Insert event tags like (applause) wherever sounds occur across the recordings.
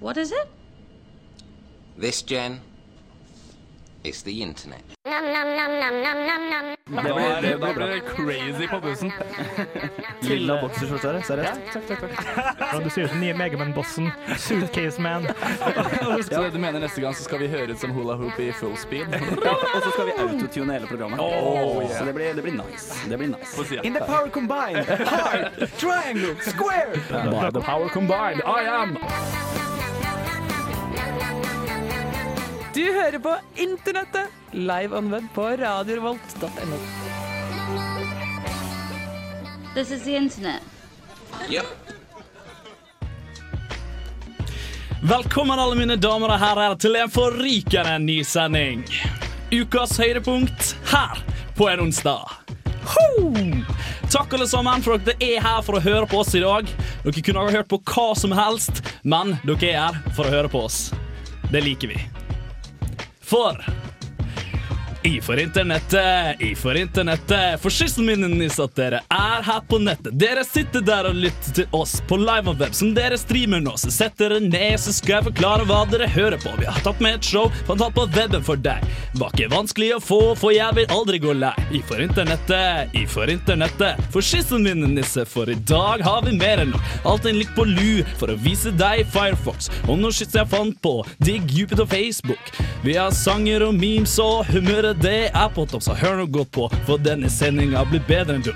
What is it? This, Jen, is the internet. Da blir det, da blir crazy på bussen. (laughs) Lilla bokserskjorte her, seriøst? Ja, du ser ut som nye Megaman-bossen. Suitcase Man. (laughs) ja, du mener neste gang så skal vi høre ut som hula hoop i full speed? (laughs) Og så skal vi autotune hele programmet. Oh, yeah. Så det blir, det blir nice. Det blir nice. In the power combined, hard, triangle, square. By the power combined, I am Du hører på Internettet, live on web på radiorevolt.no. This is the internet. Yep. Velkommen alle mine damer og herrer til en forrykende ny sending. Ukas høydepunkt her på en onsdag. Ho! Takk alle sammen for at dere er her for å høre på oss i dag. Dere kunne ha hørt på hva som helst, men dere er her for å høre på oss. Det liker vi. For i for internettet, i for internettet. For skissen min er at dere er her på nettet. Dere sitter der og lytter til oss på live og web som dere streamer nå. Så sett dere ned, så skal jeg forklare hva dere hører på. Vi har tatt med et show fantatt på weben for deg. Var ikke vanskelig å få, for jeg vil aldri gå lei. I for internettet, i for internettet. For skissen min nisse, for i dag har vi mer enn nok. Alt en lik på lur for å vise deg Firefox. Og noe shit jeg fant på Digg Jupiter Facebook. Vi har sanger og memes og humøret det er på topp, så hør nå godt på, for denne sendinga blir bedre enn du.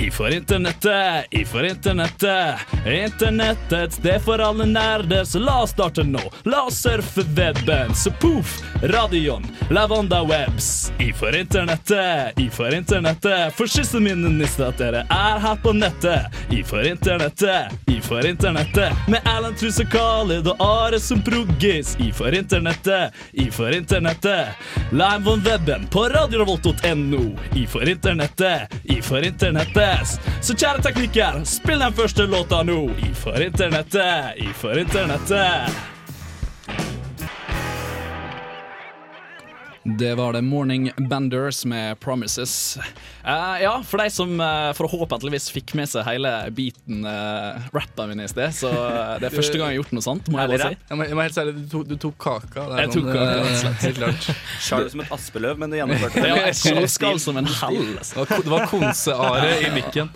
I for internettet, i for internettet. Internettet et sted for alle nerder, så la oss starte nå. La oss surfe webben, så poff, radioen, Lavanda Webs. I for internettet, i for internettet. For siste min nisse at dere er her på nettet. I for internettet, i for internettet. Med Erlend Truse Khalid og Are som proggis. I for internettet, i for internettet. Live on webben på radiorevolt.no. I for internettet, i for internettet. Så kjære tekniker, spill den første låta nå. I for internettet, i for internettet. Det var det Morning Benders med Promises. Uh, ja, for de som uh, forhåpentligvis fikk med seg hele beaten uh, rappen min i sted, så uh, det er første gang jeg har gjort noe sånt, må jeg bare si. Jeg må, jeg må helt særlig, du, tok, du tok kaka. Er Jeg tok kaka, eh, rett og slett. Helt klart. Sjarl som et aspeløv, men du gjennomførte Ja, det. jeg skal, skal som en hell. altså. Det var, konseare i mikken.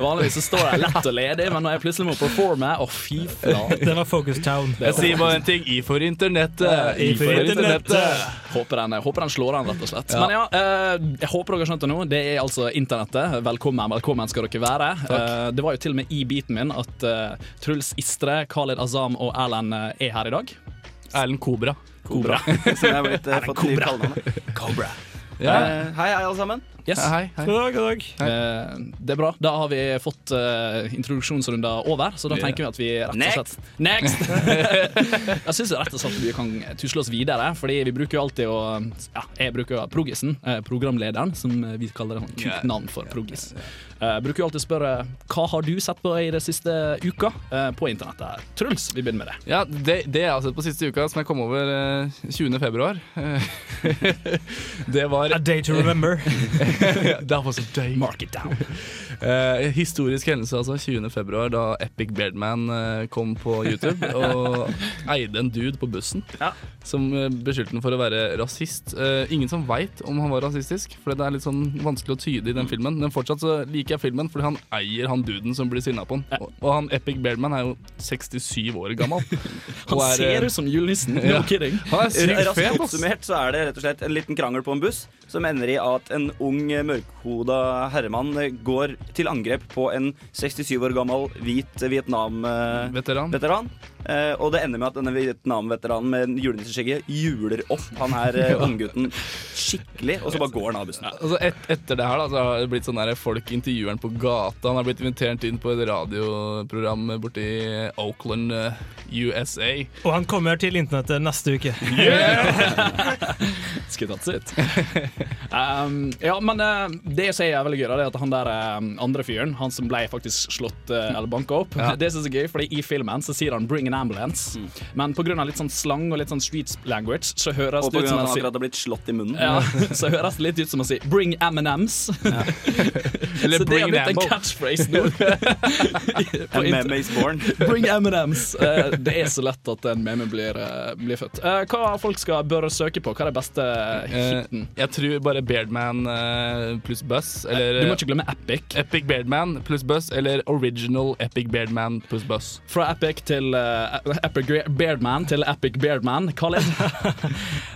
Vanligvis så står jeg lett og ledig, men når jeg plutselig må performe, å fy flate. Det var Focus Town. Jeg sier bare en ting. I for internettet. I for internettet. Håper den, håper den slår an, rett og slett. Men ja, eh, jeg håper dere har skjønt det nå. Det er altså internettet. Velkommen, velkommen skal dere være. Eh, det var jo til og med i beaten min at eh, Truls Istre, Khalid Azam og Erlend eh, er her i dag. Erlend Kobra. Kobra. (laughs) Som jeg har blitt, eh, fått nye kallenavn. Cobra. Ja. Eh, Hei, hei, alle sammen. Yes. Hei, hei. God dag, god dag. Eh, det er bra. Da har vi fått uh, introduksjonsrunden over, så da tenker vi at vi rett og slett Next! (laughs) jeg syns rett og slett vi kan tusle oss videre, Fordi vi bruker jo alltid å Ja, jeg bruker jo Proggisen, eh, programlederen, som vi kaller det kult navn for Proggis. Eh, bruker jo alltid å spørre hva har du sett på i det siste uka eh, på internettet. Truls, vi begynner med det. Ja, det, det jeg har sett på siste uka, som jeg kom over eh, 20. februar eh, (laughs) Det var A day to remember. (laughs) (laughs) That was a day. Mark it down. Uh, historisk hendelse, altså. 20. februar, da Epic Beardman uh, kom på YouTube (laughs) og eide en dude på bussen Ja. som uh, beskyldte den for å være rasist. Eh, ingen som veit om han var rasistisk, for det er litt sånn vanskelig å tyde i den filmen. Men fortsatt så liker jeg filmen fordi han eier han duden som blir sinna på han. Og, og han Epic Beardman er jo 67 år gammel. (laughs) Han er, eh, ser ut som julenissen. No Ja. kidding. Han er sykt Raskt fet, ass. oppsummert så er det rett og slett en liten krangel på en buss som ender i at en ung, eh, mørkhoda herremann eh, går til angrep på en 67 år gammel hvit Vietnam-veteran. Veteran. Eh, og det ender med at denne Vietnam-veteranen med julenisseskjegget juler opp han her eh, (laughs) unggutten skikkelig, og så bare går han av bussen. Altså et, etter det her da, så har det blitt sånn der folk intervjuer han på gata. Han har blitt invitert inn på et radioprogram borte i Oakland, eh, USA. Og han kommer til internettet neste uke. (laughs) Skulle tatt sitt. (laughs) um, ja, men uh, det som sier er veldig gøy, da, det er at han der eh, andre fyren, han som ble faktisk slått uh, eller banka opp, Ja. (laughs) det synes jeg er gøy, fordi i filmen så sier han 'bring an ambulance', men på grunn av litt sånn slang og litt sånn street language, så høres Og det ut som av at en han fyr akkurat har blitt slått i munnen. ja, Ja, (laughs) så høres det litt ut som å si 'bring M&M's'. (laughs) Eller så det har bring blitt en catchphrase nå. (laughs) Is born. Bring M&M's. Uh, Det er så lett at en meme blir, uh, blir født. Uh, Hva folk skal bør søke på? Hva er det beste hiten? jeg tror bare Beardman pluss Buzz, eller Du må ikke glemme Epic. Epic Beardman pluss Buzz, eller Original Epic Beardman pluss Buzz. Fra Epic til Epic Beardman til Epic Beardman. Khaled.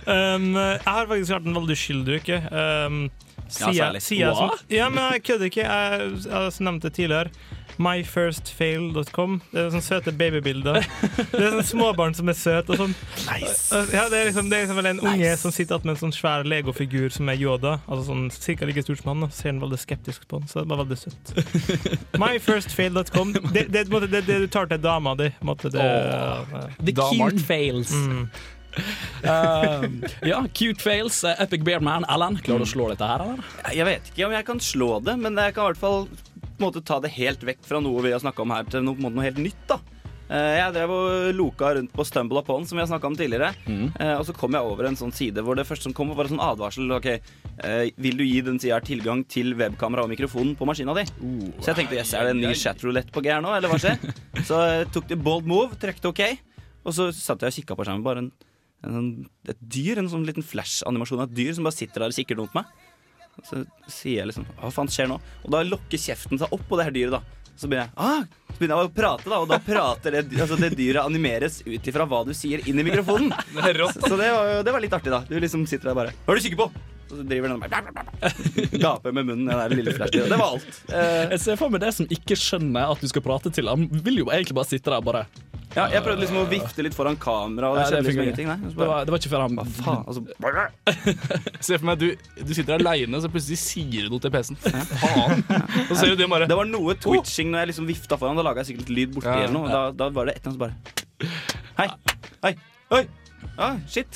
Um, jeg har faktisk vært en veldig uskyldig ikke. Um, Ja, siden- jeg som, ja, men jeg kødder ikke. Jeg, jeg har nevnt det tidligere. Myfirstfail.com. Det er sånne søte babybilder. Det er sånne småbarn som er søte og sånn. Ja, det er liksom, det er liksom en unge som sitter med en sånn svær legofigur som er Yoda. Altså sånn Cirka like stort som han. og Ser han veldig skeptisk på han, Så det var veldig søtt. (laughs) Myfirstfail.com. Det, det, det, det, det du tar til dama di. Måtte det, oh, The cute fails. Mm. Eh, ja, cute fails. eh, Epic Beardman. Alan, klarer du å slå dette her, eller? Jeg vet ikke om jeg kan slå det, men jeg kan i hvert fall måte, ta det helt vekk fra noe vi har snakka om her, til noe, måte, noe helt nytt. da Eh, Jeg drev og loka rundt på Stumble Upon, som vi har snakka om tidligere. Mm. Og så kom jeg over en sånn side hvor det første som kom, var en sånn advarsel. Ok, eh, Vil du gi den sida tilgang til webkamera og mikrofonen på maskina di? så jeg tenkte yes, er det en ny chatroulette på G her nå, eller hva skjer? (laughs) så jeg tok det bold move, trykte OK, og så satt jeg og kikka på skjermen. Bare en, en, sånn- et dyr, en sånn liten flash-animasjon av et dyr som bare sitter der og kikker dumt meg. Så sier jeg liksom Hva faen skjer nå? Og da lokker kjeften seg opp på det her dyret, da. Så begynner jeg ah! Så begynner jeg å prate, da, og da prater det, altså det dyret animeres ut ifra hva du sier inn i mikrofonen. (laughs) Så, så det, var, det var litt artig, da. Du liksom sitter der bare Hva er du kikker på? Og så driver den bare Gaper med munnen, den lille flashen. Det var alt. Eh, Jeg ser for meg det som ikke skjønner at du skal prate til ham, vil jo egentlig bare sitte der og bare ja, jeg prøvde liksom å vifte litt foran kamera, og det skjedde liksom ingenting. Nei. Det var, det var ikke før han faen? Altså, (laughs) Se for meg du, du sitter aleine, så plutselig sier du noe til PC-en. Faen. Så ser du det bare det var noe twitching når jeg liksom vifta foran. Da laga jeg sikkert litt lyd borti eller noe. Da, da var det et eller annet som bare Hei. Hei. Oi. Ah, shit.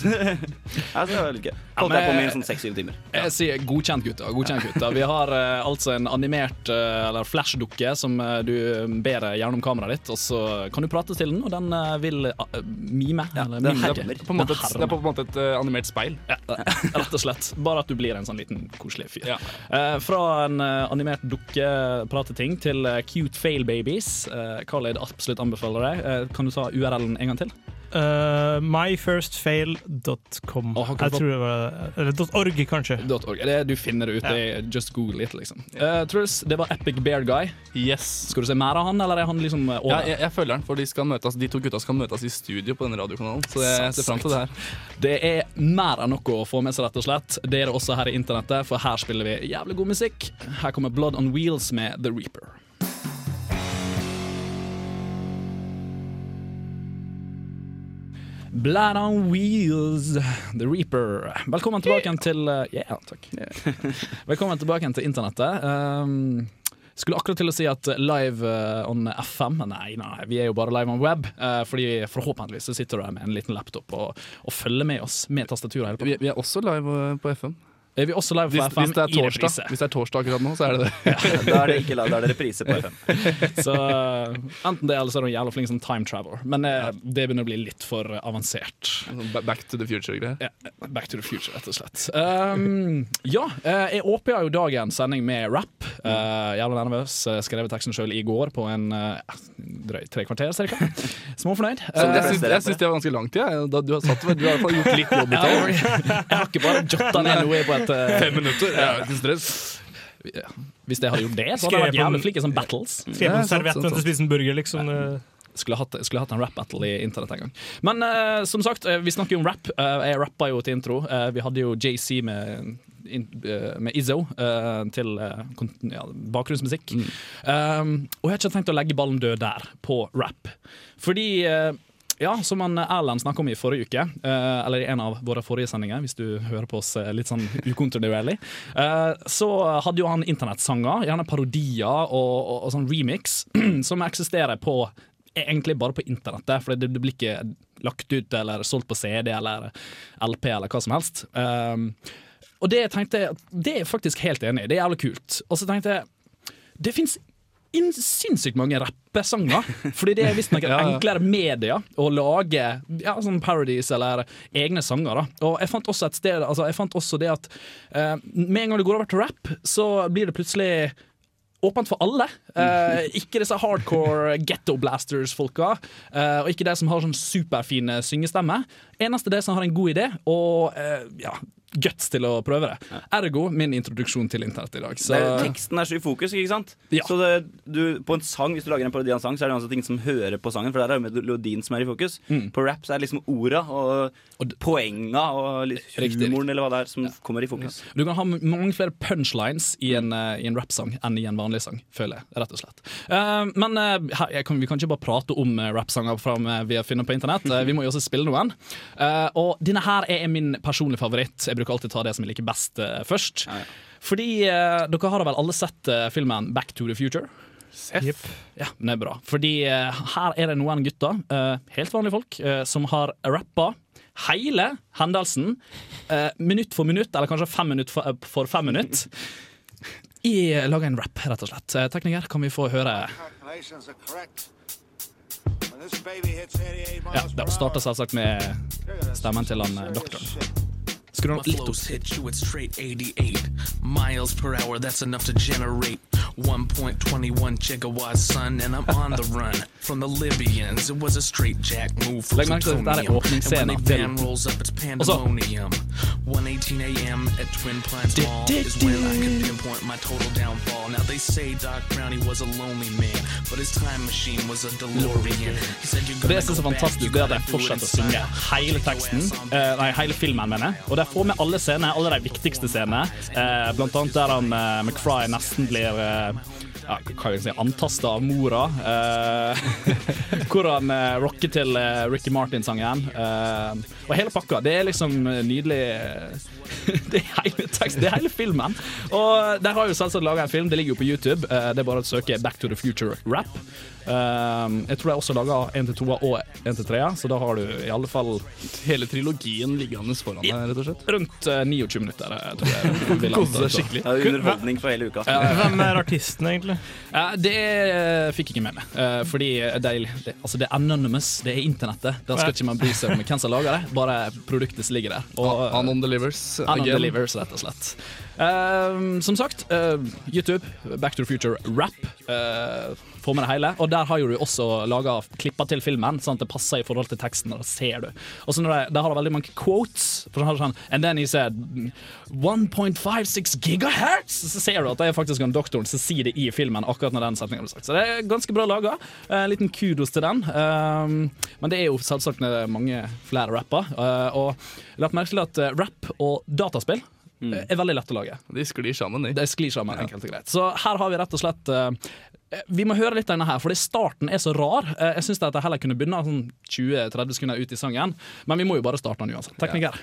(laughs) altså, det var litt gøy. Holdt jeg på med i sånn seks-syv timer. Jeg sier godkjent, gutter. Godkjent, gutter. Vi har uh, altså en animert uh, eller flash-dukke som uh, du ber gjennom kameraet ditt, og så kan du prate til den, og den eh, vil eh, mime. eller den mimike. hermer. på en måte det er på en måte et eh, animert speil. Ja, (laughs) rett og slett. Bare at du blir en sånn liten koselig fyr. Ja. Eh, fra en eh, animert dukkeprateting til eh, cute fail babies. Uh, Khaled absolutt anbefaler deg. Eh, kan du ta URL-en en gang til? Uh, myfirstfail.com. Oh, Jeg tror det var Eller .org, kanskje. .org. Det, du finner det ut. Er just google it, liksom. Uh, Truls, det var Epic Bear Guy. Yes. Skal du se mer av han, eller er han liksom eh, over? Ja, jeg, jeg følger han, for de, skal møtes, de to gutta skal møtes i studio på denne radiokanalen. Så jeg ser fram til det her. Det er mer enn noe å få med seg, rett og slett. Det er det også her i internettet, for her spiller vi jævlig god musikk. Her kommer Blood on Wheels med The Reaper. Blood on Wheels, The Reaper. Velkommen tilbake til uh, yeah. (laughs) Velkommen tilbake til internettet. Um, skulle akkurat til å si at live uh, on FM Nei, nei, vi er jo bare live on web. Uh, fordi forhåpentligvis så sitter du der med en liten laptop og, og følger med oss med tastaturet. Vi, vi er også live eh, på FM. Er vi også live på Hvis, FM hvis, det er i torsdag, reprise? hvis det er torsdag akkurat nå, så er det det. (laughs) Da er det ikke live, da er det reprise på FM. (laughs) Så uh, enten det, eller så er du jævla flink som time traveler. Men eh, det begynner å bli litt for uh, avansert. Sånn Back to the future-greier. Ja, back to the future, rett og slett. Um, ja, jeg åpna jo dagens sending med rap. Uh, jævla nervøs. Skrev teksten sjøl i går på en uh, drøy tre kvarter cirka. (laughs) Småfornøyd. Uh, jeg syns, det var ganske lang tid. jeg. Da du har satt, du har i hvert fall gjort litt jobb. i dag. jeg har ikke bare jotta ned noe på et uh, (laughs) Fem minutter. Ja, ikke stress. Hvis jeg hadde gjort det, så hadde jeg vært jævlig flink i sånne battles. Skrev på en serviett mens sant. en burger, liksom. Ja. Skulle hatt, skulle hatt en rap-battle i internett en gang. Men uh, som sagt, eh, vi snakker jo om rap. Uh, jeg rappa jo til intro. Uh, vi hadde jo JC med, in, med Izzo eh, til ja, bakgrunnsmusikk. Um, og jeg har ikke tenkt å legge ballen død der, på rap. Fordi ja, som Erlend snakka om i forrige uke, eh, eller i en av våre forrige sendinger, hvis du hører på oss eh, litt sånn ukontinuerlig, eh, så hadde jo han internettsanger, gjerne parodier og, og, og sånn remix, (clears throat) som eksisterer på egentlig bare på internettet, for det, blir ikke lagt ut eller solgt på CD eller LP eller hva som helst. Og det tenkte jeg Det er jeg faktisk helt enig i, det er jævlig kult. Og så tenkte jeg det fins sinnssykt mange rappesanger. Fordi det er visstnok et (laughs) Ja, ja. enklere media å lage ja, sånn parodies eller egne sanger. da Og jeg fant også et sted Altså jeg fant også det at uh, med en gang du går over til rap, så blir det plutselig åpent for alle. Uh, (laughs) ikke disse hardcore ghetto blasters-folka, Uh, og ikke de som har sånn superfine syngestemmer. Eneste de som har en god idé, og ja, guts til å prøve det. Ergo min introduksjon til internett i dag. Så, Det teksten er så i fokus, ikke sant? Ja. Så det, du, på en sang, Hvis du lager en parodi av en sang, så er det altså ting som hører på sangen, for der er det melodien som er i fokus. Mm. På rap så er det liksom orda og, poenga og humoren eller hva det er som kommer i fokus. Du kan ha mange flere punchlines i en, eh, en rappsang enn i en vanlig sang, føler jeg. rett og slett. Uh, men uh, kan, vi kan ikke bare prate om uh, rappsanger vi har funnet på internett. Vi må jo også spille noen. Og denne her er min personlige favoritt. Jeg bruker alltid ta det som jeg liker best uh, først. Fordi uh, dere har da vel alle sett eh, filmen Back to the Future? Yep. Ja, det er bra. Fordi her er det noen gutter, eh, helt vanlige folk, som har rappa hele hendelsen minutt for minutt, eller kanskje fem minutt for, for fem minutt. I laga en rap, rett og slett. Tekniker, kan vi få høre Calculations are correct. When this baby hits 88 Ja, Det starta selvsagt med stemmen til han eh, doktoren. Skru den opp litt opp. flows hit you at straight 88 miles per hour. That's enough to generate 1.21 gigawatts, son. And I'm on the (laughs) run from the Libyans. It was a straight jack move for Legg merke til at dette er plutonium. And when åpningsscenen they til- van rolls up, it's Og så- pandemonium. 1:18 a.m. at Twin Pines Di- Mall di- is when I di- can pinpoint my total downfall. Now they say Doc Brownie was a lonely man, but his time machine was a DeLorean. He said you're Og det gonna jeg synes er go back, fantastisk, you det er at gotta jeg do it fortsetter å inside synge out. hele teksten. eh, nei, hele filmen, mener jeg. Og de får med alle scener, alle de viktigste scenene. Eh, blant annet der han eh, McFry nesten blir eh, ja, hva kan jeg si, antasta av mora. Eh, (laughs) hvor han eh, rocker til eh, Ricky Martin-sangen. Eh, og hele pakka. Det er liksom eh, nydelig. eh, (laughs) det er hele teksten, det er hele filmen. Og der har jo selvsagt laga en film, det ligger jo på YouTube. Eh, det er bare å søke Back to the Future Rap. Eh, jeg tror jeg også laga én til toa og en til trea, så da har du i alle fall Hele trilogien liggende foran deg, rett og slett. rundt eh, 29 minutter. tror jeg. Kose seg skikkelig. Er underholdning for hele uka. Hvem er artisten, egentlig? Ja, det eh, fikk jeg ikke med meg. Uh, fordi det er, det, altså det er anonymous, det er internettet. Da skal ikke man bry seg om hvem som lager det, bare produktet som ligger der. Og, Anon delivers. Anon delivers, rett og slett. Eh, som sagt, uh, YouTube, Back to the Future Rap. Uh, får med det hele. Og der har jo du også laga klipper til filmen, sånn at det passer i forhold til teksten. Og ser du. Og så har det veldig mange quotes. For sånn, sånn, And then he said 1.56 gigahertz! Så ser du at det er faktisk han doktoren som sier det i filmen. akkurat når den setningen ble sagt. Så det er ganske bra laga. En liten kudos til den. Um, men det er jo selvsagt mange flere rapper. Uh, og lagt merke til at uh, rap og dataspill uh, er veldig lett å lage. De sklir sammen, de. Det sklir sammen, enkelt og greit. Så her har vi rett og slett uh, vi må høre litt av denne her, fordi starten er så rar. Uh, Jeg syns jeg heller kunne begynne sånn 20-30 sekunder ut i sangen, men vi må jo bare starte den uansett. Tekniker.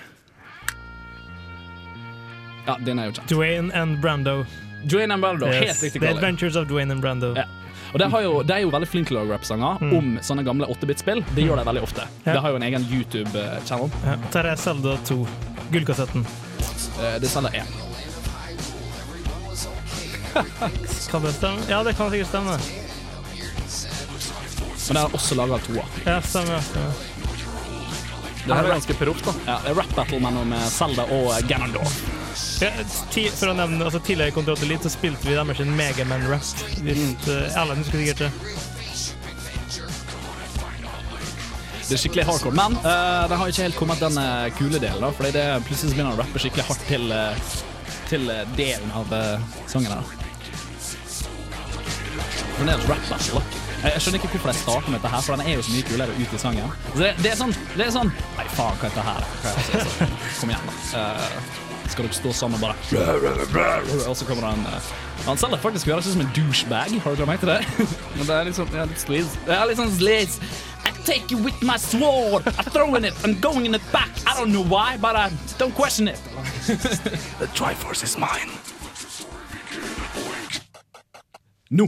Ja, den er jo kjent. Dwayne and Brando. Dwayne and Brando, helt Yes. riktig The. Adventures of Dwayne and Brando. Ja. Og det, har jo, det er jo veldig flinke til å lage rappsanger om sånne gamle 8-bit-spill. Det gjør de veldig ofte. Ja. Det har jo en egen YouTube-channel. Ja. Terje Selda 2. Gullkassetten. Uh, det sender én. (laughs) Kan det stemme? Ja, det kan sikkert stemme. Men det har også laga toa. Ja, stemmer. stemmer. Det her er ganske proft, da. Ja, det er rap battle mellom Selda og Ganondorf. Ja, ti, for å nevne, altså Tidligere i Kontroll Elite så spilte vi deres Megaman-rap. Mm. uh, alle husker sikkert det. Det er skikkelig hardcore. Men uh, det har ikke helt kommet den kule delen, da. Fordi det plutselig begynner han å rappe skikkelig hardt til, eh, til eh, delen av uh, sangen her. det er battle. da. Jeg, jeg skjønner ikke hvorfor de starter med dette her, for den er jo så mye kulere ut i sangen. Så det, det er sånn Det er sånn Nei, faen, hva er dette her? Hva er det? Altså, kom igjen, da. Uh, skal dere stå sammen bare Og så kommer han uh, Han selger faktisk høres ut som en douchebag. Har dere til det? Men det er liksom ja, litt sleaze. Det er litt sånn slids. Take you with my sword. I'm throw in it. I'm going in it back. I don't know why, but I don't question it. (laughs) The Triforce is mine. Nå.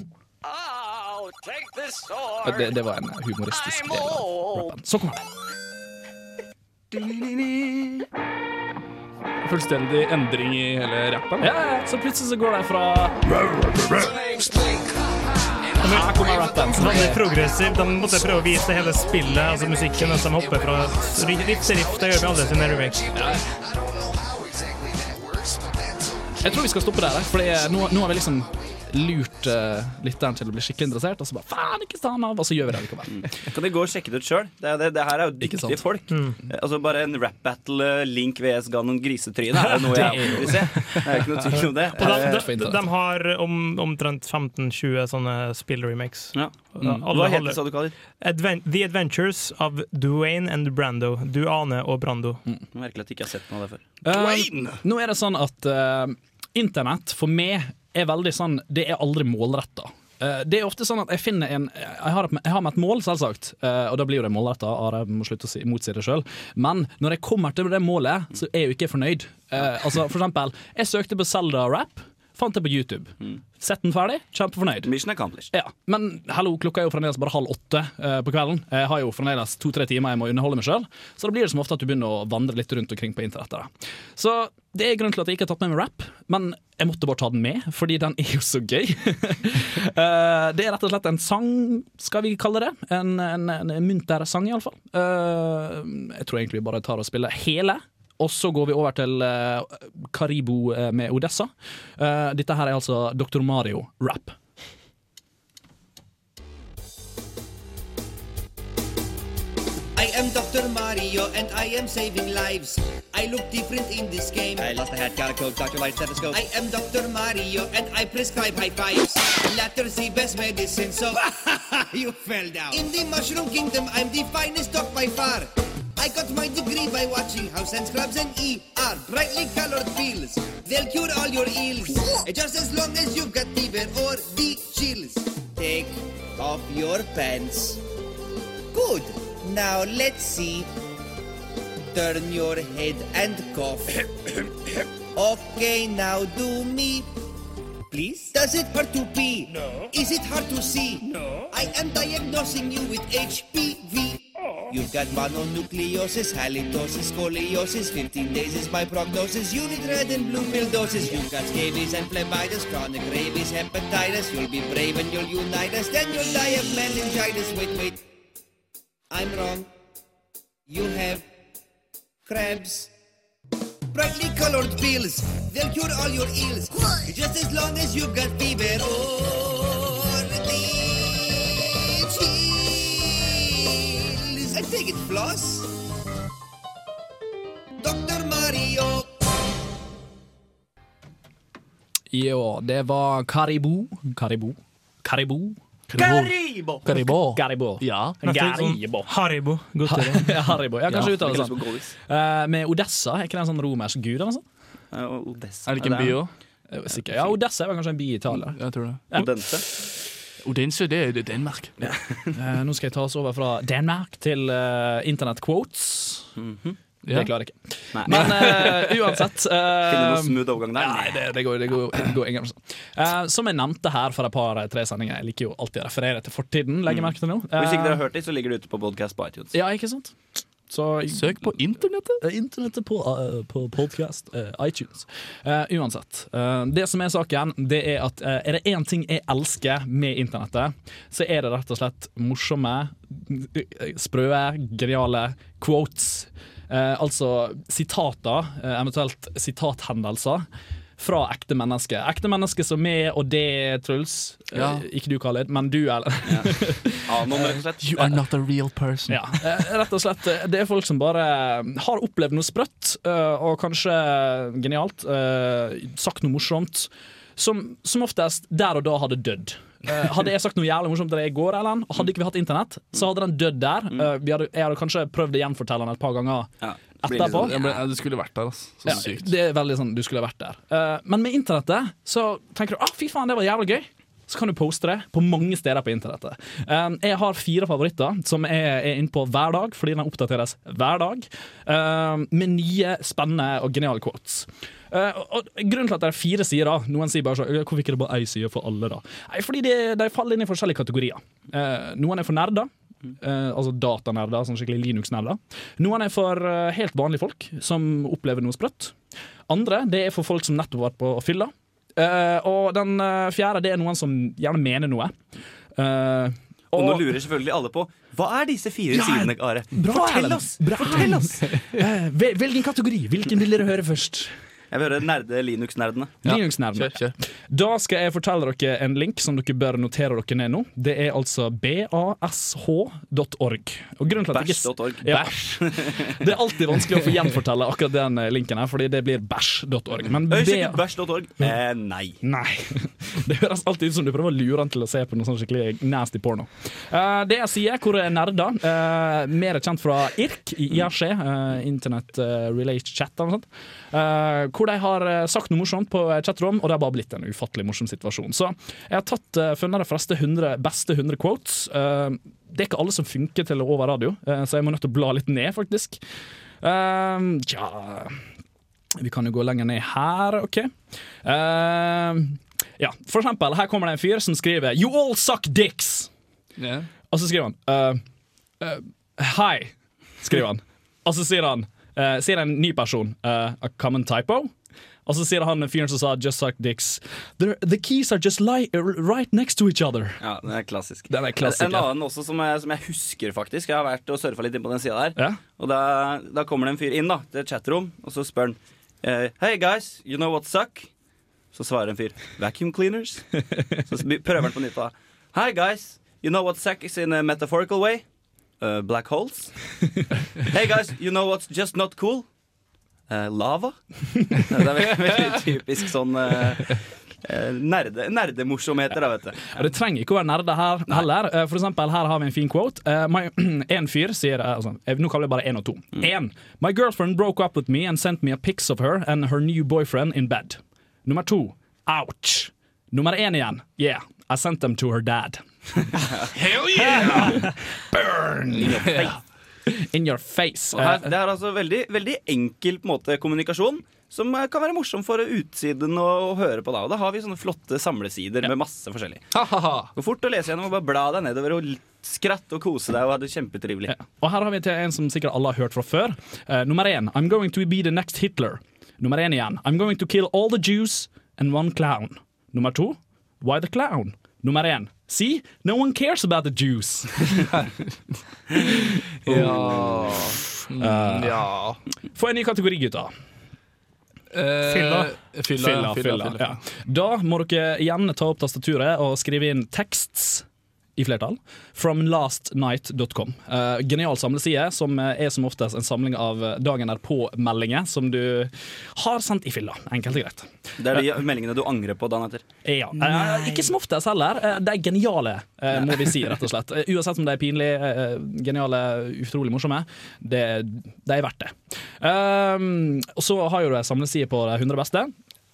Det, det var en humoristisk del av rappen. Så kommer det. Fullstendig endring i hele rappen. Ja, ja, så plutselig så går det fra Her kommer rappen. Så veldig progressivt. De måtte prøve å vise hele spillet, altså musikken, mens de hopper fra riff til riff. Det gjør vi alle sine remakes. Jeg tror vi skal stoppe der, for nå, nå har vi liksom lurt uh, lytteren til å bli skikkelig interessert, og så bare faen, ikke stand av, og så gjør vi det likevel. Kan de gå og sjekke det ut sjøl? Det, det, det her er jo dyktige folk. Mm. Altså Bare en rap battle eh, Link VS Ganon grisetryne er jo (laughs) noe jeg Det vil se. Det er ikke noe tvil om det. (laughs) De, de, de har om, omtrent 15-20 sånne spill-remakes. Ja. Alle Hva heter det, sa du, kaller Adven The Adventures of Duane and Brando. Duane og Brando. Merkelig at jeg ikke har sett noe av det før. Uh, nå er det sånn at uh, internett for meg er veldig sånn Det er aldri målretta. Uh, det er ofte sånn at jeg finner en Jeg har, jeg har med et mål, selvsagt, uh, og da blir jo det målretta. Are må slutte å si, motsi det sjøl. Men når jeg kommer til det målet, så er jeg jo ikke fornøyd. Uh, altså, for eksempel, jeg søkte på Zelda Rap. Fant det på YouTube. Sett den ferdig, kjempefornøyd. Mission accomplished. Ja, Men hallo, klokka er jo fremdeles bare halv åtte eh, på kvelden. Jeg har jo fremdeles to-tre timer jeg må underholde meg sjøl. Så da blir det som ofte at du begynner å vandre litt rundt omkring på internett. da. Så det er grunnen til at jeg ikke har tatt med meg rap, men jeg måtte bare ta den med, fordi den er jo så gøy. (laughs) Eh, det er rett og slett en sang, skal vi kalle det. En, en, en munter sang, iallfall. Uh, jeg tror egentlig vi bare tar og spiller hele. Og så går vi over til eh, Karibo eh, med Odessa. Eh, dette her er altså Dr. Mario rap. I am Dr. Mario and I am saving lives. I look different in this game. I lost a hat, got a coat, Dr. Light stethoscope. I am Dr. Mario and I prescribe high fives. Letters the best medicine, so (laughs) you fell down. In the Mushroom Kingdom, I'm the finest dog by far. I got my degree by watching House and Scrubs and ER. Brightly colored pills, they'll cure all your ills. Just as long as you've got fever or the chills. Take off your pants. Good. Now let's see. Turn your head and cough. (coughs) okay, now do me. Please? Does it hurt to pee? No. Is it hard to see? No. I am diagnosing you with HPV. Oh. You've got mononucleosis, halitosis, scoliosis. 15 days is my prognosis. You need red and blue pill doses. You've got scabies and phlebitis, chronic rabies, hepatitis. You'll be brave and you'll unite us. Then you'll die of meningitis. Wait, wait. I'm wrong. You have crabs. Brightly colored pills, they'll cure all your ills. Just as long as you've got fever or take it, floss. Dr. Mario. Jo, det var Karibu. Karibu. Karibu. Karibo! Karibo. Karibo. Ja. Karibo. Haribo. Godteri. Ja, (laughs) Haribo. Ja, kanskje Ja, uttale det sånn. Eh, med Odessa, er ikke det en sånn romersk gud? eller noe sånt? Eh, Odessa. Er det ikke en by òg? Sikker. Ja, Odessa var kanskje en by i Italia. Jeg tror det. Odense. Odense, det er Danmark. Ja. Danmark. Eh, nå skal jeg ta oss over fra Danmark til uh, internett quotes. Ja. Det klarer jeg ikke. Nei. Men uh, (laughs) uansett Finne du noe smooth overgang der. Nei, det, det, går, det, går, det går ingen uh, Som jeg nevnte her for et par-tre sendinger, jeg liker jo alltid å referere til fortiden. Legger jeg merke til nå. Hvis ikke dere Eh, har hørt det, så ligger det ute på podcast på iTunes. Ja, ikke sant? Så Søk på internettet. Eh, Internettet på, uh, på podcast, uh, iTunes. Uh, uansett. det som er saken, det er at er det én ting jeg elsker med internettet, så er det rett og slett morsomme, sprø, geniale quotes. Altså sitater, eventuelt sitathendelser. Fra ekte mennesker. Ekte mennesker som meg og det, Truls. Eh, Ja. ikke du, Khalid, men du, Ellen. Ja. Ja. (laughs) You are not a real person. ja, eh, rett og slett. eh, Det er folk som bare har opplevd noe sprøtt, eh, og kanskje genialt, eh, sagt noe morsomt, som, som oftest der og da hadde dødd. Eh, hadde jeg sagt noe jævlig morsomt til deg i går, Ellen, hadde ikke vi hatt internett, så hadde den dødd der. Eh, hadde, jeg hadde kanskje prøvd å gjenfortelle den et par ganger Litt etterpå. sånn- Jeg ble, du skulle vært der, altså. Så Ja, sykt. det er veldig sånn, du skulle vært der. Uh, men med internettet så tenker du ah, fy faen, det var jævlig gøy. Så kan du poste det på mange steder på internettet. Eh, jeg har fire favoritter som jeg er inne på hver dag, fordi den oppdateres hver dag. eh, med nye, spennende og geniale quotes. Eh, og, Grunnen til at det er fire sider, noen sier bare så, Hvorfor ikke det bare én side for alle, da? Nei, fordi de, de faller inn i forskjellige kategorier. Eh, noen er for nerder. Eh, altså datanerder, sånn skikkelig Linux-nerder. Noen er for uh, helt vanlige folk som opplever noe sprøtt. Andre det er for folk som nettopp har vært på fylla. Uh, og den fjerde det er noen som gjerne mener noe. Uh, Og nå lurer selvfølgelig alle på hva er disse fire Ja, sidene, Are? Fortell oss! Fortell oss! Eh, velg en kategori. Hvilken vil dere høre først? Jeg vil høre nerde Linux-nerdene. Linux-nerdene. Da skal jeg fortelle dere en link som dere bør notere dere ned nå. Det er altså bash.org. Bash.org. Ja. (laughs) Det er alltid vanskelig å få gjenfortelle akkurat den eh, linken her, fordi det blir bash.org. Men Øy, B- Sjekk ut bash.org. Eh, nei. Nei. (laughs) Det høres alltid ut som du prøver å lure han til å se på noe sånn skikkelig nasty porno. Uh, det jeg sier, hvor er nerder, uh, mer kjent fra IRK i IRC, uh, Internet uh, Relay Chat eller noe sånt, eh, hvor de har eh, sagt noe morsomt på chatrom, og det har bare blitt en ufattelig morsom situasjon. Så jeg har tatt uh, funnet de fleste 100, beste 100 quotes. Eh, det er ikke alle som funker til å over radio, eh, så jeg må nødt til å bla litt ned, faktisk. Tja Vi kan jo gå lenger ned her, OK. Eh, ja, for eksempel, her kommer det en fyr som skriver You all suck dicks! Yeah. Og så skriver han uh, uh, Hi, skriver han. Og så sier han eh, Sier en ny person uh, A common typo. Og så sier han fyren som sa 'just suck dicks'. The, the keys are just lie, right next to each other. Ja, Den er klassisk. Den er klassisk En annen også som jeg, som jeg husker, faktisk. Jeg har vært og surfa litt inn på den sida der. Ja. Og da, da kommer det en fyr inn da til et chatrom, og så spør han eh, Hey guys, you know what suck? Så svarer en fyr Vacuum cleaners. (laughs) Så prøver han på nytt da. Hi guys, you know what suck is in a metaphorical way? Uh, black holes. (laughs) Hey guys, you know what's just not cool? Uh, lava. (laughs) Det er veldig, veldig typisk sånn uh, nerde, nerdemorsomheter, da, vet du. Ja, det trenger ikke å være nerde her heller. Eh, For eksempel, her har vi en fin quote. Eh, (clears throat) en fyr sier eh, altså, eh, Nå kaller vi bare én og to. Én. My girlfriend broke up with me and sent me a pics of her and her new boyfriend in bed. Nummer to. Ouch. Nummer én igjen. Yeah, I sent them to her dad. (laughs) Hell yeah! (laughs) Burn! In your face. (laughs) Her, Eh, det er altså veldig, veldig enkel på en måte, kommunikasjon som eh, kan være morsom for utsiden å, å høre på. da Og da har vi sånne flotte samlesider med masse forskjellig. Gå fort å lese gjennom og bare bla deg nedover og skratte og kose deg og ha det kjempetrivelig. Og her har vi til en som sikkert alle har hørt fra før. Uh, nummer én. I'm going to be the next Hitler. Nummer én igjen. I'm going to kill all the Jews and one clown. Nummer to. Why the clown? Nummer én. See, no one cares about the Jews. (laughs) Ja. Mm, ja. Få en ny kategori, gutta. Uh, Fylla. Fylla, Fylla, fylla, fylla, fylla. ja. Da må dere igjen ta opp tastaturet og skrive inn teksts i flertall. Fromlastnight.com. Uh, genial samleside som eh, er som oftest en samling av eh, dagen derpå-meldinger som du har sendt i fylla. Enkelt og greit. Det er de meldingene du angrer på dagen etter. Ja. Uh, ikke som oftest heller. Eh, de er geniale, eh, må vi si, rett og slett. Eh, uansett om de er pinlige, eh, geniale, utrolig morsomme. Det, de er verdt det. Og så har jo du ei samleside på de 100 beste.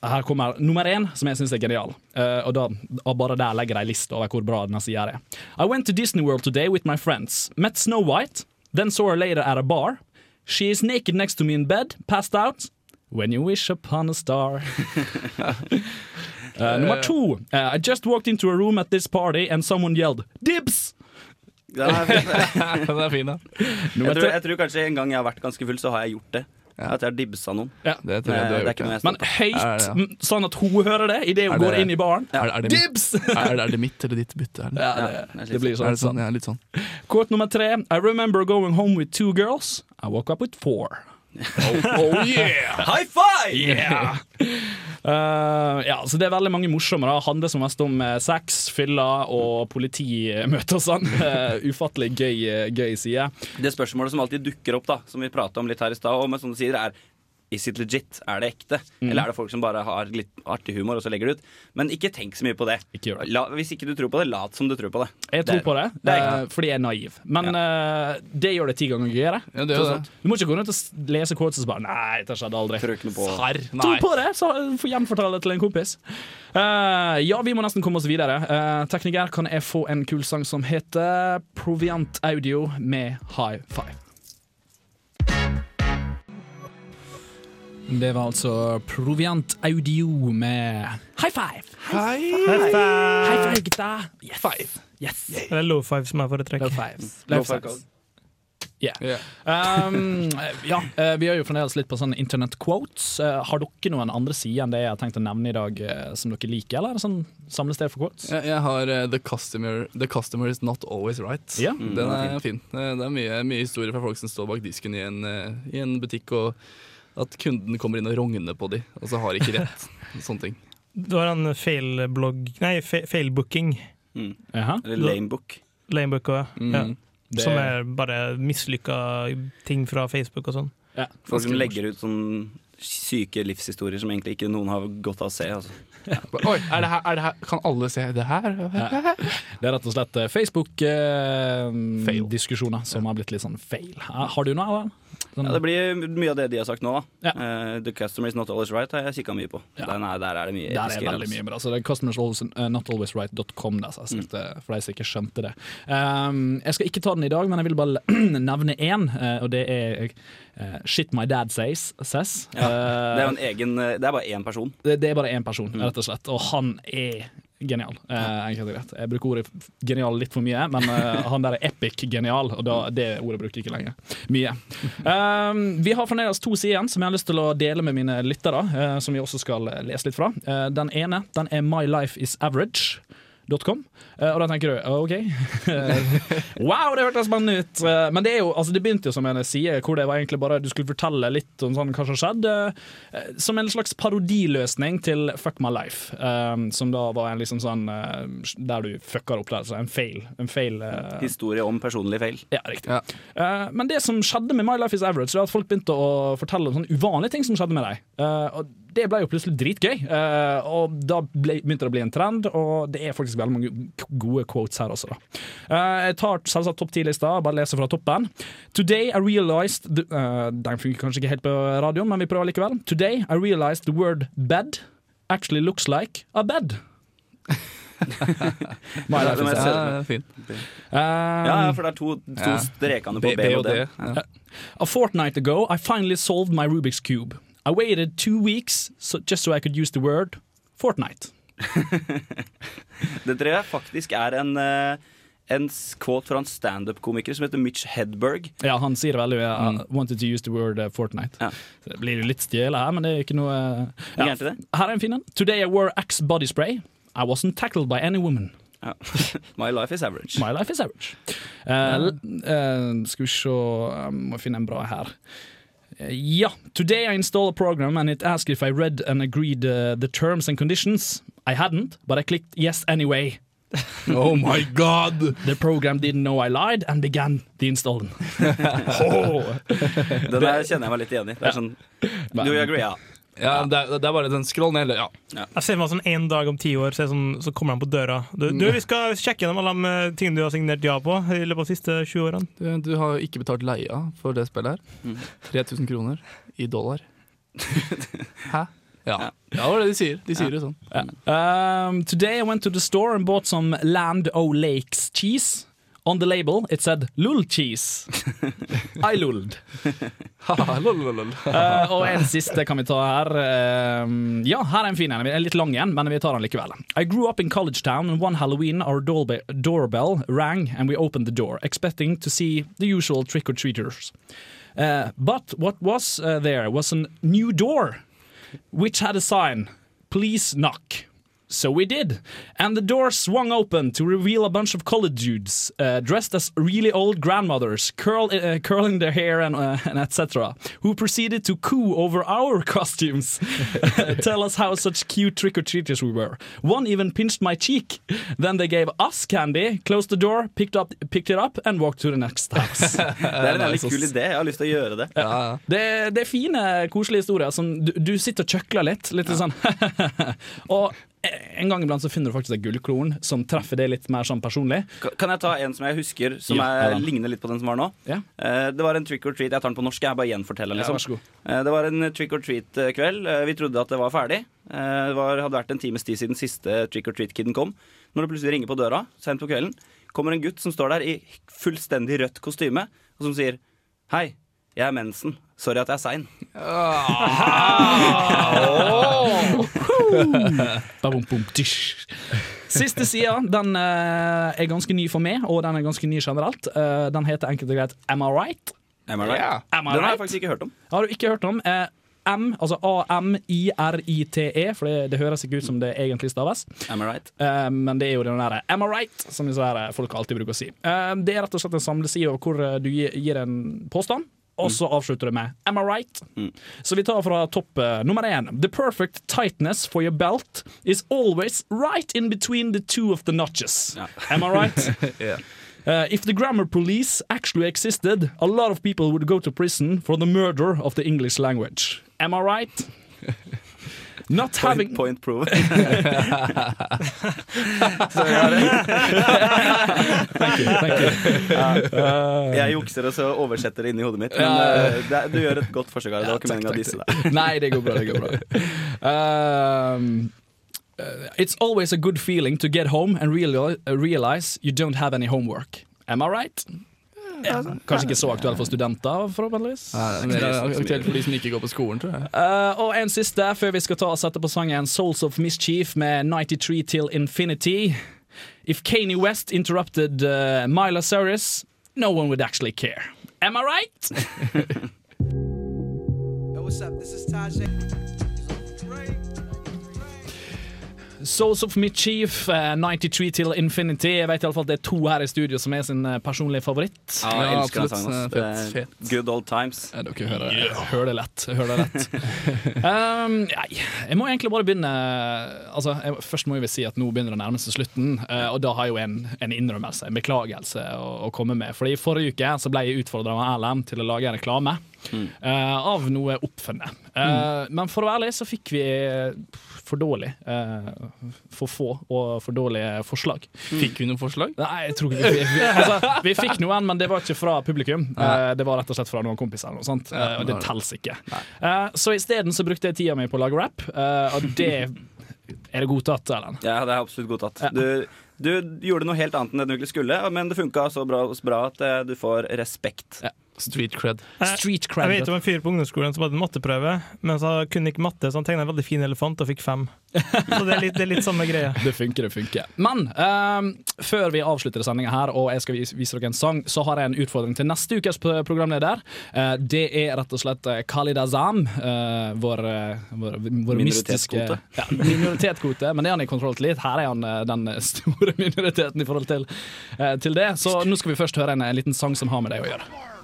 Her kommer nummer én, som jeg syns er genial. Uh, og da og bare der legger jeg en liste over hvor bra denne sida er. I went to Disney World today with my friends. Met Snow White. Then saw her later at a bar. She is naked next to me in bed, passed out. When you wish upon a star. Uh, (laughs) nummer to. Uh, I just walked into a room at this party and someone yelled 'Dibs!' Den er, fin. Den er fin, da. Jeg, tror, jeg tror kanskje en gang jeg har vært ganske full, så har jeg gjort det. At jeg har dibsa noen. Ja. Det tror jeg du det har er gjort. ikke noe jeg Men høyt, ja. sånn at hun hører det idet hun det- går inn i baren. Er, er, det Dibs! (laughs) er, er det mitt eller ditt bytte? Det, Ja, det, det blir er sånn. det sånn? Ja, litt sånn. Kort nummer tre. I remember going home with two girls. I woke up with four. Oh yeah! (laughs) High five! Yeah! Uh, ja, så Det er veldig mange morsomme. da Handler som mest om eh, sex, fylla og politimøter og sånn. Uh, (laughs) ufattelig gøy, gøy side. Det spørsmålet som alltid dukker opp, da som vi prata om litt her i stad, og med du sier, er Is it legit? Er det ekte? Mm. Eller er det folk som bare har litt artig humor, og så legger det ut? Men ikke tenk så mye på det. Ikke gjør det. La, hvis ikke du tror på det, lat som du tror på det. Jeg tror Det på det, det eh, fordi jeg er naiv. Men eh, det gjør det ti ganger gøyere. Ja, det det. Du må ikke gå rundt og lese quotes og så bare Nei, det skjedde aldri. Tror ikke noe på Serr? Tro på det, så få hjemfortelle det til en kompis. Uh, ja, vi må nesten komme oss videre. Uh, tekniker, kan jeg få en kul sang som heter Proviant Audio med High Five? Det var altså Proviant Audio med High Five. High five, High gutta. Yes. Five. Yes. Det er low five som er foretrekket. Low fives. Low Low five fives. Yeah. Um, (laughs) ja, eh, vi gjør jo fremdeles litt på sånn internett quotes. Eh, har dere noen andre sider enn det jeg har tenkt å nevne i dag, eh, som dere liker? Eller er det sånn samlested for quotes? Jeg, jeg har uh, the, customer, the Customer Is Not Always Right. Ja. Den er fin. Det er mye, mye historie fra folk som står bak disken i en, uh, i en butikk, og at kunden kommer inn og rogner på dem, og så har de ikke (laughs) rett. Sånne ting. Du har en feilblogg Nei, feilbooking. Mm. Eller lamebook. Lamebook òg. Mm. Ja. Det- Som er bare mislykka ting fra Facebook og sånn. Ja, Folk som legger ut sånn syke livshistorier som egentlig ikke noen har godt av å se. Altså. Oi, er det her, er det her? Kan alle se det her? (laughs) Det er rett og slett Facebook-diskusjoner som har blitt litt sånn feil. Har du noe? Alan? Sånn- Ja, det blir mye av det de har sagt nå. Ja. Uh, The Customer Is Not Always Right har jeg kikka mye på. Ja. Den er, der er det mye Der er veldig mye bra. Så det er CustomersNotAlwaysRight.com der, så jeg synes det- for de som ikke skjønte det. Um, jeg skal ikke ta den i dag, men jeg vil bare (clears throat) nevne én, eh, og det er uh, Shit My Dad Says. says. Ja. Det er Eh, en egen eh, Det er bare én person. det, det er bare én person, Mm. rett og slett, og han er genial. Eh, enkelt og greit. Jeg bruker ordet genial litt for mye, men eh, (laughs) han der er epic genial, og da, det ordet bruker jeg ikke lenger. Mye. Um, vi har fremdeles to sider igjen som jeg har lyst til å dele med mine lyttere, eh, som vi også skal eh, lese litt fra. Eh, den ene den er mylifeisaverage.com. Uh, og da tenker du OK. (laughs) wow, det hørtes spennende ut! Eh, men det, er jo, altså, det begynte jo som en side hvor det var egentlig bare du skulle fortelle litt om sånn, hva som skjedde. eh, som en slags parodiløsning til Fuck My Life. eh, som da var en liksom sånn eh, Der du fucker opp der. En feil. En fail eh, Historie om personlig feil. ja, riktig. Ja. men det som skjedde med My Life Is Average, Det er at folk begynte å fortelle om sånne uvanlige ting som skjedde med deg. Eh, og det ble jo plutselig dritgøy, Uh, og da ble, begynte det å bli en trend, og det er faktisk veldig mange gode quotes her også. Da. Uh, jeg tar selvsagt topp ti-lista, bare leser fra toppen. Today I realized the, uh, Den funker kanskje ikke helt på radioen, men vi prøver likevel. Today I realized the word bed actually looks like a bed. (laughs) Det Den Is er fint. Ja, fin. Um, Ja, for det er to, to Ja. strekene på B, B og D. Ja. A fortnight ago, I finally solved my Rubik's Cube. I waited two weeks so, just so I could use the word fortnight. (laughs) Det tror jeg faktisk er en, eh, en quote fra en standup-komiker som heter Mitch Hedberg. Ja, han sier veldig. I wanted to use the word uh, fortnight. Ja. Det blir jo litt stjele her, men det er ikke noe det. Her er en fin en. Today I wore Axe body spray. I wasn't tackled by any woman. Ja. (laughs) My life is average. My life is average. Uh, uh, skal vi se Må finne en bra her. Uh, ja. Today I installed a program and it asked if I read and agreed uh, the terms and conditions. I hadn't, but I clicked yes anyway. (laughs) Oh my god! The program didn't know I lied and began the installing. (laughs) oh. (laughs) Den der kjenner jeg meg litt igjen i. Det er sånn, Do you agree? Ja. Ja, det, er, det er bare den scroll ned. Ja. Jeg ser meg sånn En dag om ti år så, sånn, så kommer han på døra. Du, du, vi skal sjekke gjennom alle de eh, tingene du har signert ja på i løpet av de siste 20 årene. Du, du har jo ikke betalt leia for det spillet her. 3000 kroner i dollar. (laughs) Hæ? Ja. ja, det var det de sier. De sier det sånn. Um, today I went to the store and bought some Land O'Lakes cheese. On the label it said lull cheese. (laughs) I lulled. (laughs) Uh, og en siste kan vi ta her. Um, ja, her er en fin en. Er litt lang igjen, men vi tar den likevel. I grew up in college town, and one Halloween our doorbell rang, and we opened the door, expecting to see the usual trick-or-treaters. Uh, but what was uh, there was a new door, which had a sign, please knock. So we did. And the door swung open to reveal a bunch of college dudes uh, dressed as really old grandmothers, curl, uh, curling their hair and, uh, and etc., who proceeded to coo over our (laughs) costumes, (laughs) tell us how such cute trick or treaters we were. One even pinched my cheek. Then they gave us candy, closed the door, picked, up, picked it up, and walked to the next house. (laughs) Det er en veldig kul idé. Jeg har lyst til å gjøre det. Det, det er fine, koselige historier. Som du, du sitter og kjøkler litt. litt sånn Og en gang iblant så finner du faktisk et gullkorn som treffer det litt mer sånn personlig. Kan jeg ta en som jeg husker, som Ja, er, ja ligner litt på den som var nå? Ja. Eh, Det var en trick or treat. Jeg tar den på norsk, jeg bare gjenforteller den. Liksom. Eh, Det var en trick or treat-kveld. Vi trodde at det var ferdig. Eh, Det var, hadde vært en times tid siden siste trick or treat-kiden kom. Når det plutselig ringer på døra, sent på kvelden, kommer en gutt som står der i fullstendig rødt kostyme, og som sier Hei, jeg er mensen. Sorry at jeg er sein. Tysj. Siste sida den eh, er ganske ny for meg, og den er ganske ny generelt. Eh, den heter enkelt og greit Am I Right? Am I right? Yeah. Am I Den har jeg right? faktisk ikke hørt om. Har du ikke hørt om? Eh, M, altså A-M-I-R-I-T-E, E, for det, det høres ikke ut som det egentlig staves. Am I right? Uh, men det er jo den derre Am I right? som disse her folk alltid bruker å si. Uh, det er rett og slett en samleside hvor du gir, gir en påstand. Og så avslutter du med 'Am I right?' Så vi tar fra topp uh, nummer én. The perfect tightness for your belt is always right in between the two of the notches. Am I right? (laughs) yeah. Uh, if the grammar police actually existed, a lot of people would go to prison for the murder of the English language. Am I right? Not having Point, point prove. (laughs) Thank you, thank you. Jeg jukser og så oversetter det inni hodet mitt. Men uh, det, du gjør et godt forsøk. Det var ikke meninga å disse deg. Nei, det går bra. Det går bra. Um, uh, it's always a good feeling to get home and reali- uh, realize you don't have any homework. Am I right? Ja, kanskje ikke så aktuelt for studenter, forhåpentligvis. Nei, det er aktuelt for de som ikke går på skolen, tror jeg. Uh, og en siste før vi skal ta og sette på sangen Souls of Mischief med 93 Till Infinity. If Kanye West interrupted uh, Myla Cyrus, no one would actually care. Am I right? (laughs) Yo, what's up? This is Tajay. Souls of Mischief, uh, 93 Till Infinity. Jeg vet i alle fall at det er to her i studio som er sin uh, personlige favoritt. Ja, jeg Ja, elsker den sangen. Good old times. Ja, dere hører, hører det lett. Hører det lett. (laughs) um, nei, jeg må egentlig bare begynne Altså, jeg, Først må jeg vel si at nå begynner det å nærme seg slutten, Uh, og da har jeg jo en, en innrømmelse, en beklagelse, å, å komme med. Fordi I forrige uke så ble jeg utfordra av Erlend til å lage en reklame. eh, av noe oppfunnet. Eh, Men for å være ærlig så fikk vi for dårlig eh, For få og for dårlige forslag. Fikk vi noen forslag? Nei, jeg tror ikke vi, vi, altså, vi fikk noen, men det var ikke fra publikum. (laughs) Eh, det var rett og slett fra noen kompiser. Noe sånt. Eh, og det teller ikke. Eh, så isteden så brukte jeg tida mi på å lage rap, eh, og det er det godtatt, Erlend. Ja, det er absolutt godtatt. Du, du gjorde noe helt annet enn det du egentlig skulle, men det funka så bra, så bra at du får respekt. Street cred. Street Jeg cred. vet om en fyr på ungdomsskolen som hadde en matteprøve, men så kunne ikke matte, så han tegna en veldig fin elefant og fikk fem. Så det er litt, det er litt samme greie. (laughs) Det funker, det funker. Men um, før vi avslutter sendinga her, og jeg skal vise dere en sang, så har jeg en utfordring til neste ukes programleder. Uh, det er rett og slett eh, Khalid Azam, uh, vår, eh, vår, vår mystiske Minoritetskvote. ja, minoritetskvote. Men det er han i kontroll til litt. Her er han eh, den store (laughs) minoriteten i forhold til, uh, til det. Så nå skal vi først høre en, en liten sang som har med det å gjøre.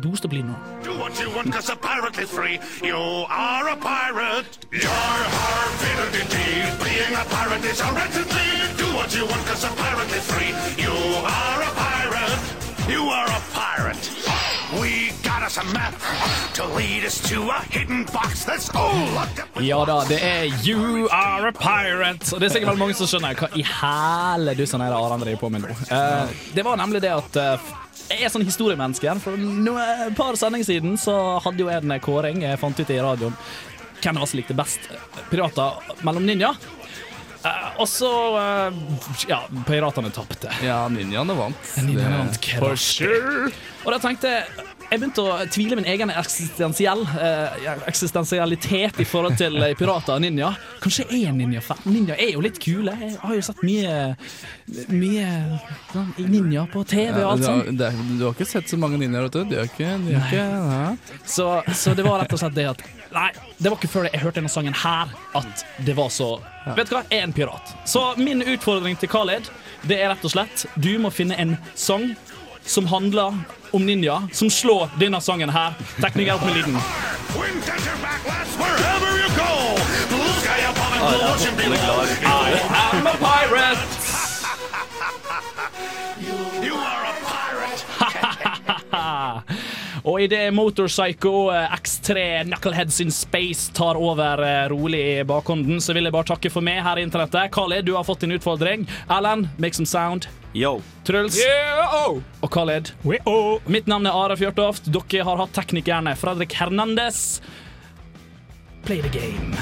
Boost opp lyden nå. Do what you want, cause a pirate is free. You are a pirate. Hard fitted indeed. Being a pirate is a right indeed. Do what you want, cause a pirate is free. You are a pirate. You are a pirate. We us a map to lead us to a hidden box that's all locked up. Ja da, det er You Are A Pirate. Og det er sikkert mange som skjønner hva i hæle dussen er det Aran driver på med nå. Uh, det var nemlig det at uh, jeg er sånn historiemenneske. For noe, et par sendinger siden så hadde jo jeg en kåring. Jeg fant ut i radioen hvem det var som likte best eh, pirater mellom ninja. Uh, og så uh, Ja, piratene tapte. Ja, ninjaene vant. Ninjaene vant For sure. Og da tenkte jeg jeg begynte å tvile min egen eksistensiell, eh, eksistensialitet i forhold til eh, pirater og ninja. Kanskje jeg er en ninja-fan? Ninja er jo litt kule. Jeg har jo sett mye Mye sånn, ninja på TV og alt sånt. har, det, du har ikke sett så mange ninjaer, vet du. De er ikke, de er ikke ja. Så, så det var rett og slett det at Nei, det var ikke før jeg hørte denne sangen her at det var så Vet du hva, jeg er en pirat. Så min utfordring til Khaled Det er rett og slett Du må finne en sang som handler om ninja, som slår denne sangen her. Tekniker opp med lyden. I am a pirate. (laughs) (laughs) You are a pirate. Og idet Motorpsycho eh, X3 Knuckleheads in Space tar over eh, rolig i bakhånden, så vil jeg bare takke for meg her i internettet. Khaled, du har fått din utfordring. Erlend, make some sound. Yo. Truls. Og Khaled. Mitt navn er Are Fjørtoft. Dere har hatt teknikerne Fredrik Hernandez. Play the game.